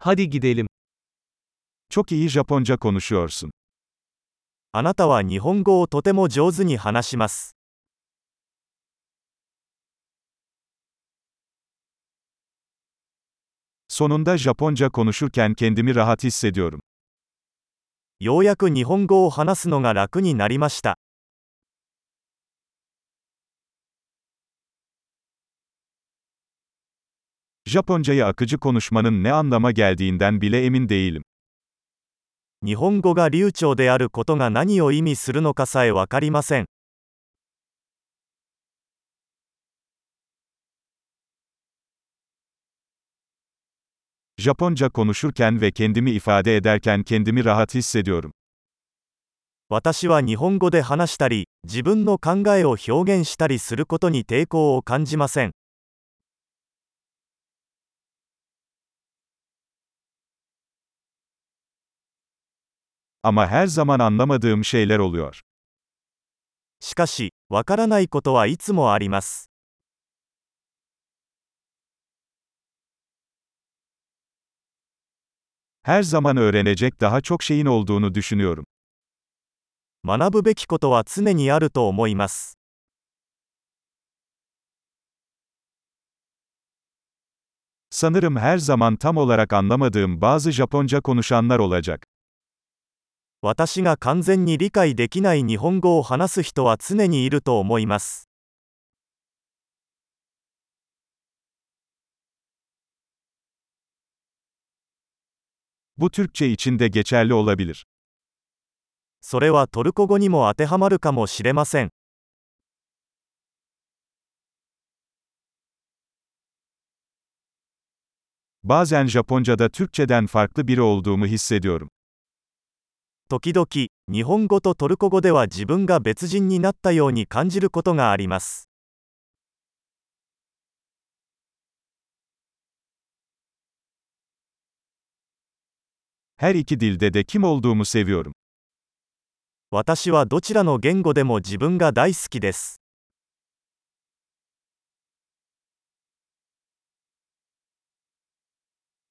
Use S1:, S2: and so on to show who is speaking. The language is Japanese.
S1: Hadi gidelim.
S2: Çok iyi Japonca konuşuyorsun.
S3: あなたは日本語をとても上手に話します。
S2: Sonunda Japonca konuşurken kendimi rahat hissediyorum.
S3: ようやく日本語を話すのが楽になりました。
S2: Japoncayı akıcı konuşmanın ne anlama geldiğinden bile emin değilim.
S3: 日本語が流暢であることが何を意味するのかさえわかりません。
S2: Japonca konuşurken ve kendimi ifade ederken kendimi rahat hissediyorum.
S3: 私は日本語で話したり、自分の考えを表現したりすることに抵抗を感じません。
S2: Ama her zaman anlamadığım şeyler oluyor.
S3: しかし、わからないことはいつもあります。
S2: Her zaman öğrenecek daha çok şeyin olduğunu düşünüyorum.
S3: 学ぶべきことは常にあると思います。
S2: Sanırım her zaman tam olarak anlamadığım bazı Japonca konuşanlar olacak.
S3: 私が完全に理解できない日本語を話す人は常にいると思います。
S2: Bu Türkçe için de geçerli olabilir.
S3: それはトルコ語にも当てはまるかもしれません。
S2: Bazen Japonca'da Türkçeden farklı biri olduğumu hissediyorum.
S3: 時々、日本語とトルコ語では自分が別人になったように感じることがあります。私はどちらの言語でも自分が大好きです。